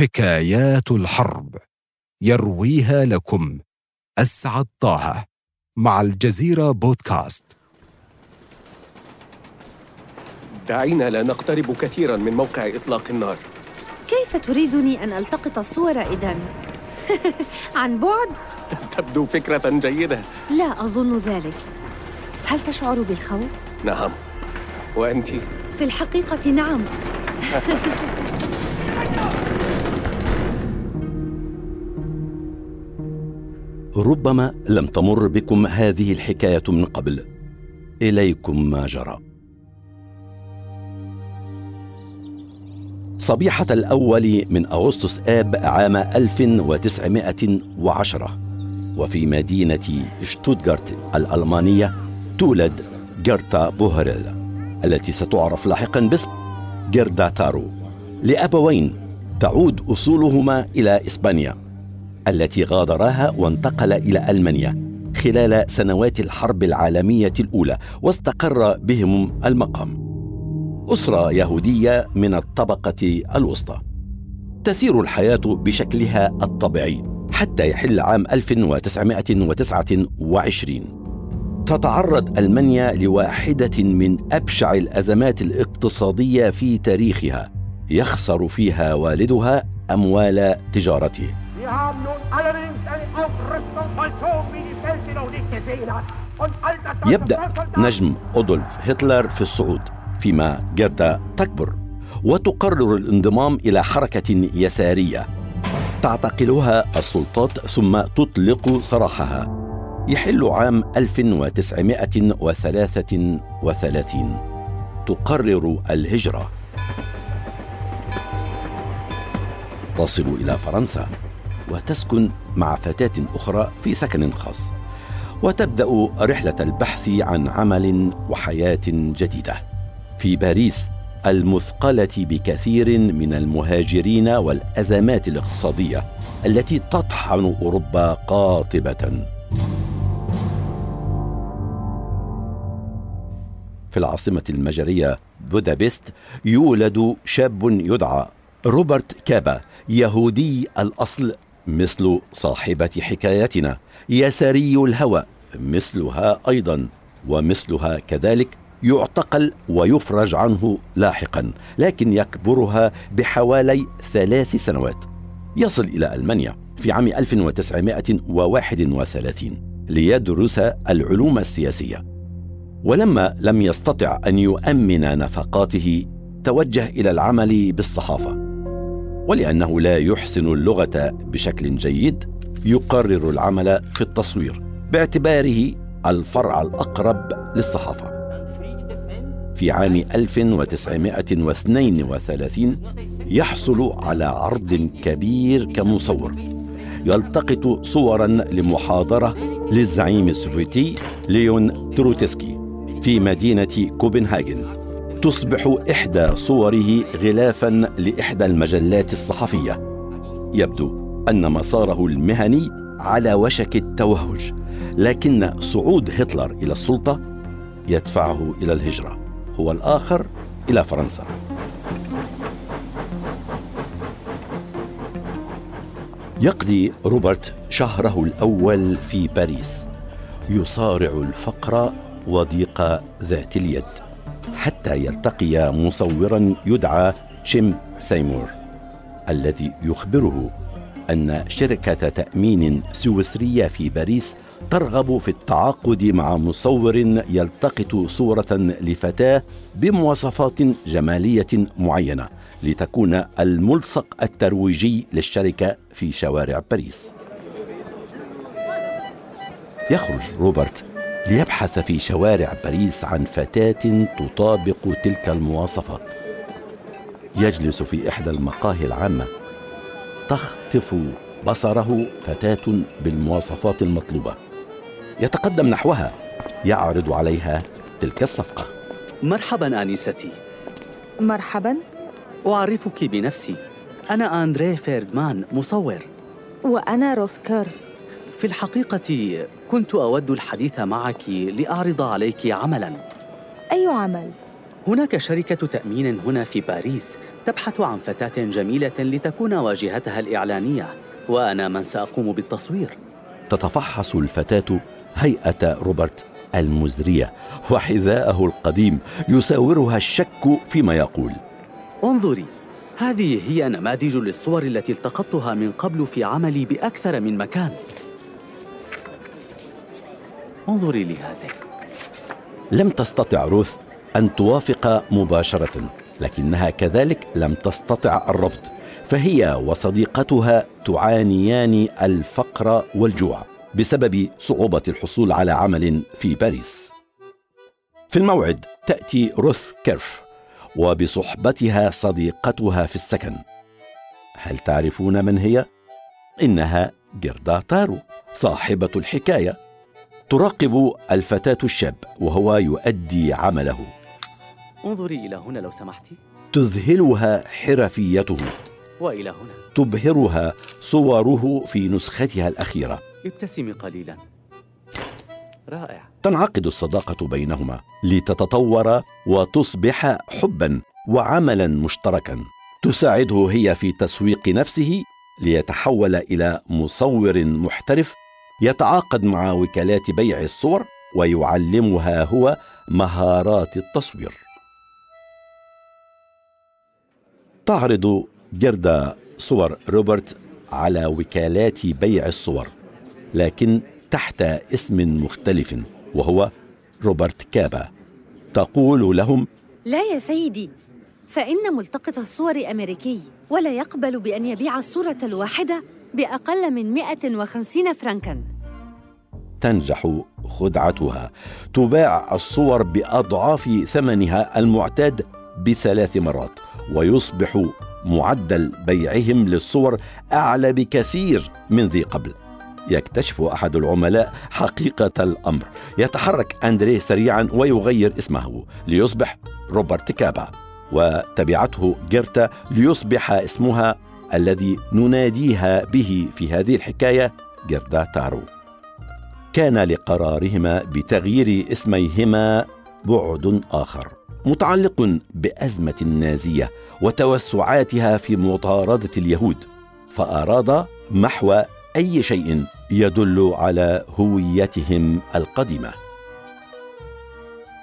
حكايات الحرب. يرويها لكم. أسعد طه. مع الجزيرة بودكاست. دعينا لا نقترب كثيرا من موقع إطلاق النار. كيف تريدني أن ألتقط الصور اذا؟ عن بعد؟ تبدو فكرة جيدة. لا أظن ذلك. هل تشعر بالخوف؟ نعم. وانت؟ في الحقيقة نعم. ربما لم تمر بكم هذه الحكاية من قبل. إليكم ما جرى. صبيحة الأول من أغسطس آب عام 1910 وفي مدينة شتوتغارت الألمانية تولد جرتا بوهريل التي ستعرف لاحقا باسم جيردا تارو. لأبوين تعود أصولهما إلى إسبانيا. التي غادراها وانتقل إلى ألمانيا خلال سنوات الحرب العالمية الأولى واستقر بهم المقام. أسرة يهودية من الطبقة الوسطى. تسير الحياة بشكلها الطبيعي حتى يحل عام 1929 تتعرض ألمانيا لواحدة من أبشع الأزمات الاقتصادية في تاريخها. يخسر فيها والدها أموال تجارته. يبدأ نجم أودولف هتلر في الصعود فيما جيرتا تكبر وتقرر الانضمام إلى حركة يسارية تعتقلها السلطات ثم تطلق سراحها يحل عام 1933 تقرر الهجرة. تصل إلى فرنسا. وتسكن مع فتاة أخرى في سكن خاص. وتبدأ رحلة البحث عن عمل وحياة جديدة. في باريس المثقلة بكثير من المهاجرين والأزمات الاقتصادية التي تطحن أوروبا قاطبة. في العاصمة المجرية بودابست يولد شاب يدعى روبرت كابا يهودي الأصل مثل صاحبة حكايتنا يساري الهوى مثلها أيضا ومثلها كذلك يعتقل ويفرج عنه لاحقا لكن يكبرها بحوالي ثلاث سنوات. يصل إلى ألمانيا في عام 1931 ليدرس العلوم السياسية. ولما لم يستطع أن يؤمن نفقاته توجه إلى العمل بالصحافة. ولأنه لا يحسن اللغة بشكل جيد يقرر العمل في التصوير باعتباره الفرع الأقرب للصحافة. في عام 1932 يحصل على عرض كبير كمصور يلتقط صورا لمحاضرة للزعيم السوفيتي ليون تروتسكي في مدينة كوبنهاجن. تصبح إحدى صوره غلافا لإحدى المجلات الصحفية. يبدو أن مساره المهني على وشك التوهج لكن صعود هتلر إلى السلطة يدفعه إلى الهجرة هو الآخر إلى فرنسا. يقضي روبرت شهره الأول في باريس يصارع الفقر وضيق ذات اليد. حتى يلتقي مصورا يدعى شيم سيمور الذي يخبره أن شركة تأمين سويسرية في باريس ترغب في التعاقد مع مصور يلتقط صورة لفتاة بمواصفات جمالية معينة لتكون الملصق الترويجي للشركة في شوارع باريس. يخرج روبرت ليبحث في شوارع باريس عن فتاة تطابق تلك المواصفات. يجلس في إحدى المقاهي العامة. تخطف بصره فتاة بالمواصفات المطلوبة. يتقدم نحوها. يعرض عليها تلك الصفقة. مرحبا آنستي مرحبا. أعرفك بنفسي. أنا أندري فيردمان مصور. وأنا روث كيرف. في الحقيقة كنت أود الحديث معك لأعرض عليك عملا. أي عمل؟ هناك شركة تأمين هنا في باريس تبحث عن فتاة جميلة لتكون واجهتها الإعلانية وأنا من سأقوم بالتصوير. تتفحص الفتاة هيئة روبرت المزرية وحذاءه القديم يساورها الشك فيما يقول. انظري هذه هي نماذج للصور التي التقطتها من قبل في عملي بأكثر من مكان. انظري لهذه لم تستطع روث أن توافق مباشرة لكنها كذلك لم تستطع الرفض فهي وصديقتها تعانيان الفقر والجوع بسبب صعوبة الحصول على عمل في باريس. في الموعد تأتي روث كيرف وبصحبتها صديقتها في السكن. هل تعرفون من هي؟ إنها جيردا تارو صاحبة الحكاية. تراقب الفتاة الشاب وهو يؤدي عمله. انظري إلى هنا لو سمحت. تذهلها حرفيته. وإلى هنا. تبهرها صوره في نسختها الأخيرة. ابتسمي قليلا. رائع. تنعقد الصداقة بينهما لتتطور وتصبح حبا وعملا مشتركا. تساعده هي في تسويق نفسه ليتحول إلى مصور محترف يتعاقد مع وكالات بيع الصور ويعلمها هو مهارات التصوير. تعرض جردا صور روبرت على وكالات بيع الصور لكن تحت اسم مختلف وهو روبرت كابا. تقول لهم لا يا سيدي فإن ملتقط الصور أمريكي ولا يقبل بأن يبيع الصورة الواحدة. بأقل من 150 فرنكاً. تنجح خدعتها. تباع الصور بأضعاف ثمنها المعتاد بثلاث مرات ويصبح معدل بيعهم للصور أعلى بكثير من ذي قبل. يكتشف أحد العملاء حقيقة الأمر. يتحرك أندريه سريعا ويغير اسمه ليصبح روبرت كابا وتبعته جيرتا ليصبح اسمها الذي نناديها به في هذه الحكاية جيردا تارو. كان لقرارهما بتغيير اسميهما بعد آخر متعلق بأزمة النازية وتوسعاتها في مطاردة اليهود فأراد محو أي شيء يدل على هويتهم القديمة.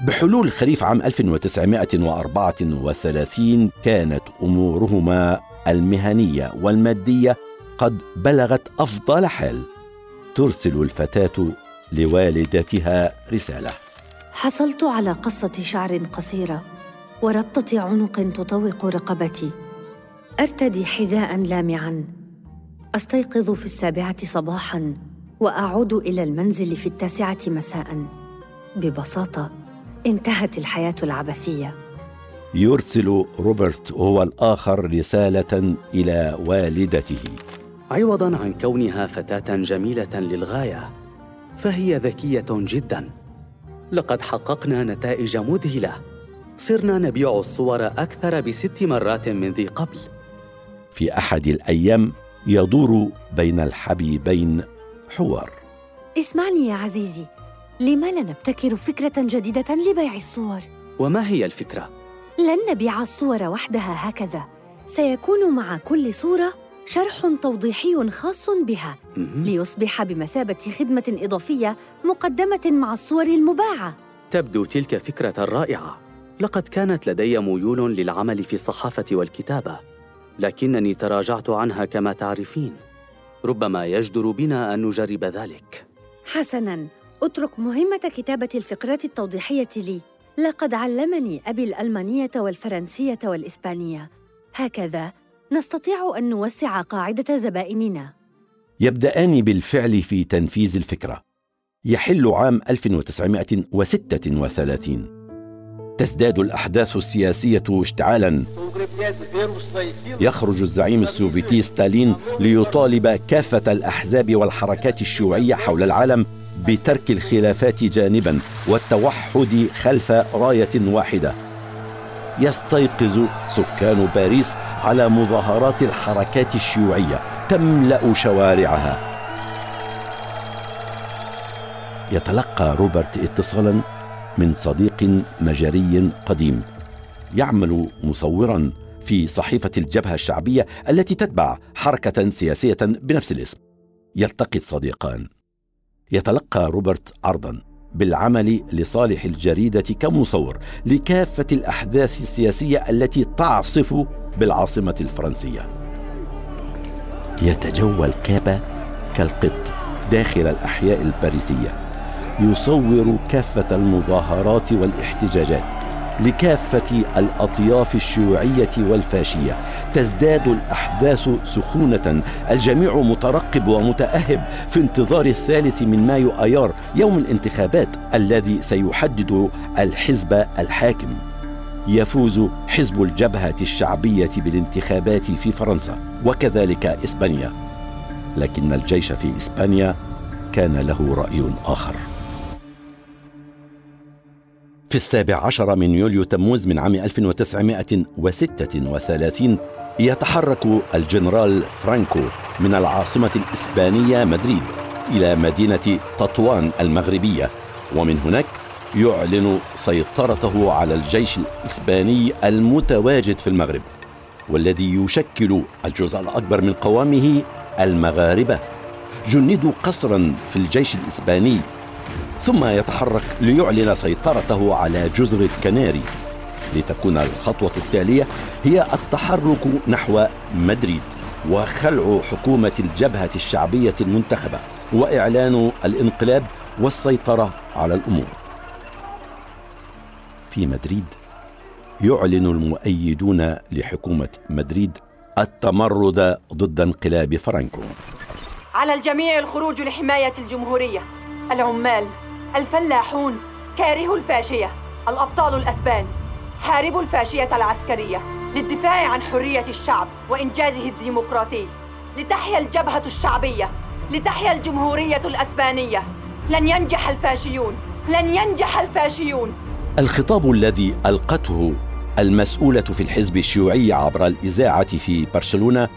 بحلول خريف عام 1934 كانت أمورهما المهنية والمادية قد بلغت أفضل حال ترسل الفتاة لوالدتها رسالة. حصلت على قصة شعر قصيرة وربطة عنق تطوق رقبتي. أرتدي حذاء لامعا. أستيقظ في السابعة صباحا وأعود إلى المنزل في التاسعة مساء. ببساطة انتهت الحياة العبثية. يرسل روبرت هو الآخر رسالة إلى والدته. عوضا عن كونها فتاة جميلة للغاية فهي ذكية جدا. لقد حققنا نتائج مذهلة. صرنا نبيع الصور أكثر بست مرات من ذي قبل. في أحد الأيام يدور بين الحبيبين حوار. اسمعني يا عزيزي لما لا نبتكر فكرة جديدة لبيع الصور؟ وما هي الفكرة؟ لن نبيع الصور وحدها هكذا. سيكون مع كل صورة شرح توضيحي خاص بها ليصبح بمثابة خدمة إضافية مقدمة مع الصور المباعة. تبدو تلك فكرة رائعة. لقد كانت لدي ميول للعمل في الصحافة والكتابة لكنني تراجعت عنها كما تعرفين. ربما يجدر بنا أن نجرب ذلك. حسنا. اترك مهمة كتابة الفقرات التوضيحية لي. لقد علمني أبي الألمانية والفرنسية والإسبانية. هكذا نستطيع أن نوسع قاعدة زبائننا. يبدأان بالفعل في تنفيذ الفكرة. يحل عام 1936 تزداد الأحداث السياسية اشتعالا. يخرج الزعيم السوفيتي ستالين ليطالب كافة الأحزاب والحركات الشيوعية حول العالم. بترك الخلافات جانبا والتوحد خلف راية واحدة. يستيقظ سكان باريس على مظاهرات الحركات الشيوعية تملأ شوارعها. يتلقى روبرت اتصالا من صديق مجري قديم يعمل مصورا في صحيفة الجبهة الشعبية التي تتبع حركة سياسية بنفس الاسم. يلتقي الصديقان. يتلقى روبرت عرضا بالعمل لصالح الجريدة كمصور لكافة الأحداث السياسية التي تعصف بالعاصمة الفرنسية. يتجول كابا كالقط داخل الأحياء الباريسية يصور كافة المظاهرات والاحتجاجات لكافة الأطياف الشيوعية والفاشية. تزداد الأحداث سخونة. الجميع مترقب ومتأهب في انتظار الثالث من مايو أيار يوم الانتخابات الذي سيحدد الحزب الحاكم. يفوز حزب الجبهة الشعبية بالانتخابات في فرنسا وكذلك إسبانيا. لكن الجيش في إسبانيا كان له رأي آخر. في السابع عشر من يوليو تموز من عام 1936 يتحرك الجنرال فرانكو من العاصمة الإسبانية مدريد إلى مدينة تطوان المغربية ومن هناك يعلن سيطرته على الجيش الإسباني المتواجد في المغرب والذي يشكل الجزء الأكبر من قوامه المغاربة. جندوا قصرا في الجيش الإسباني ثم يتحرك ليعلن سيطرته على جزر الكناري. لتكون الخطوة التالية هي التحرك نحو مدريد وخلع حكومة الجبهة الشعبية المنتخبة وإعلان الانقلاب والسيطرة على الأمور. في مدريد يعلن المؤيدون لحكومة مدريد التمرد ضد انقلاب فرانكو. على الجميع الخروج لحماية الجمهورية. العمال الفلاحون كارهو الفاشية الأبطال الأسبان حاربوا الفاشية العسكرية للدفاع عن حرية الشعب وإنجازه الديمقراطي لتحيا الجبهة الشعبية لتحيا الجمهورية الأسبانية. لن ينجح الفاشيون لن ينجح الفاشيون. الخطاب الذي ألقته المسؤولة في الحزب الشيوعي عبر الإذاعة في برشلونة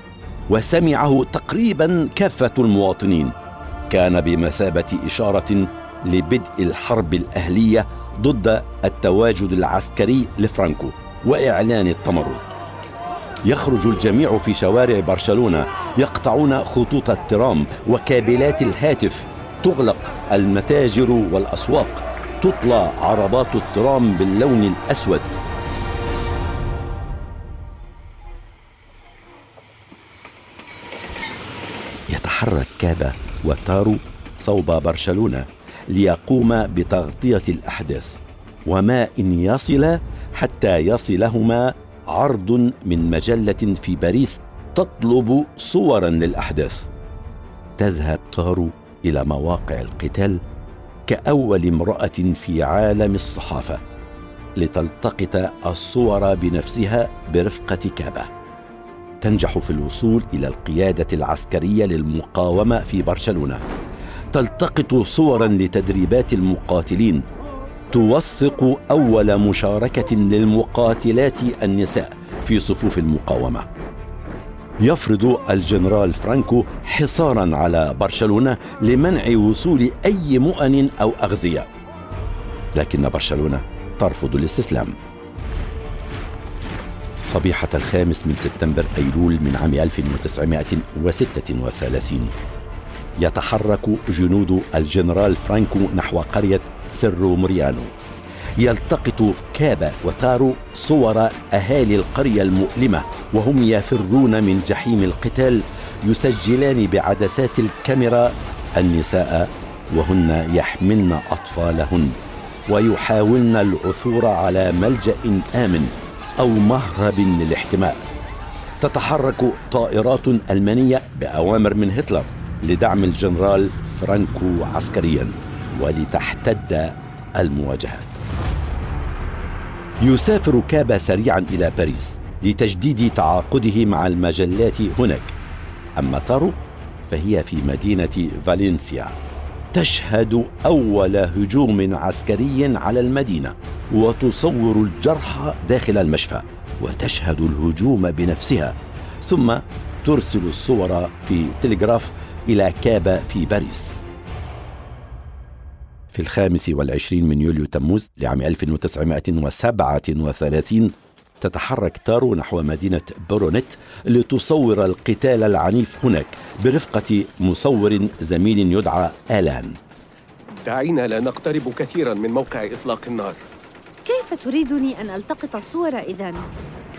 وسمعه تقريبا كافة المواطنين كان بمثابة إشارة لبدء الحرب الأهلية ضد التواجد العسكري لفرانكو وإعلان التمرد. يخرج الجميع في شوارع برشلونة يقطعون خطوط الترام وكابلات الهاتف تغلق المتاجر والأسواق تطلى عربات الترام باللون الأسود. يتحرك كابا وتارو صوب برشلونة. ليقوم بتغطية الأحداث وما إن يصل حتى يصلهما عرض من مجلة في باريس تطلب صورا للأحداث. تذهب تارو إلى مواقع القتال كأول امرأة في عالم الصحافة لتلتقط الصور بنفسها برفقة كابة. تنجح في الوصول إلى القيادة العسكرية للمقاومة في برشلونة. تلتقط صورا لتدريبات المقاتلين. توثق أول مشاركة للمقاتلات النساء في صفوف المقاومة. يفرض الجنرال فرانكو حصارا على برشلونة لمنع وصول أي مؤن أو أغذية. لكن برشلونة ترفض الاستسلام. صبيحة الخامس من سبتمبر أيلول من عام 1936 يتحرك جنود الجنرال فرانكو نحو قرية سيرو مريانو يلتقط كابا وتارو صور أهالي القرية المؤلمة وهم يفرون من جحيم القتال يسجلان بعدسات الكاميرا النساء وهن يحملن أطفالهن ويحاولن العثور على ملجأ آمن أو مهرب للاحتماء تتحرك طائرات ألمانية بأوامر من هتلر. لدعم الجنرال فرانكو عسكريا ولتحتد المواجهات. يسافر كابا سريعا إلى باريس لتجديد تعاقده مع المجلات هناك. أما تارو فهي في مدينة فالنسيا. تشهد أول هجوم عسكري على المدينة وتصور الجرحى داخل المشفى وتشهد الهجوم بنفسها ثم ترسل الصور في تلغراف إلى كابا في باريس. في الخامس والعشرين من يوليو تموز لعام 1937 تتحرك تارو نحو مدينة برونيت لتصور القتال العنيف هناك برفقة مصور زميل يدعى آلان. دعينا لا نقترب كثيرا من موقع إطلاق النار. كيف تريدني أن ألتقط الصور إذن؟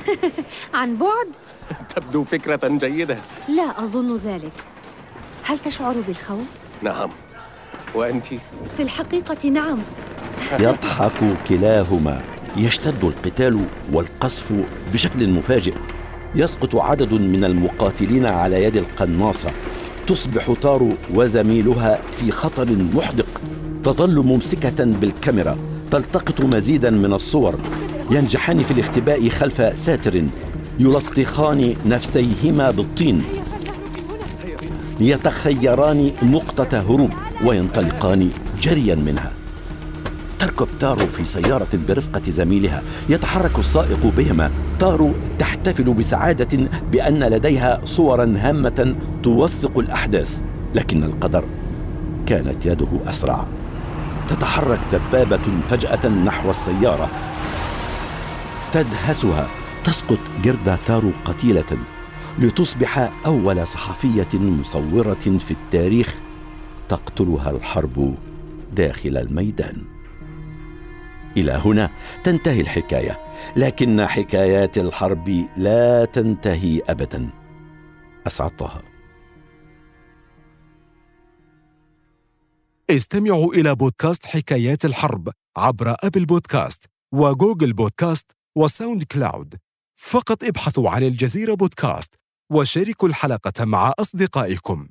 عن بعد؟ تبدو فكرة جيدة. لا أظن ذلك. هل تشعر بالخوف؟ نعم. وأنت؟ في الحقيقة نعم. يضحك كلاهما. يشتد القتال والقصف بشكل مفاجئ. يسقط عدد من المقاتلين على يد القناصة. تصبح تارو وزميلها في خطر محدق. تظل ممسكة بالكاميرا. تلتقط مزيدا من الصور. ينجحان في الاختباء خلف ساتر. يلطخان نفسيهما بالطين. يتخيران نقطة هروب وينطلقان جريا منها. تركب تارو في سيارة برفقة زميلها. يتحرك السائق بهما. تارو تحتفل بسعادة بأن لديها صورا هامة توثق الأحداث لكن القدر كانت يده أسرع. تتحرك دبابة فجأة نحو السيارة. تدهسها. تسقط جردا تارو قتيلة. لتصبح أول صحفية مصورة في التاريخ تقتلها الحرب داخل الميدان. إلى هنا تنتهي الحكاية لكن حكايات الحرب لا تنتهي ابدا. أسعد طه. استمعوا إلى بودكاست حكايات الحرب عبر أبل بودكاست وجوجل بودكاست وساوند كلاود. فقط ابحثوا عن الجزيرة بودكاست وشاركوا الحلقة مع أصدقائكم.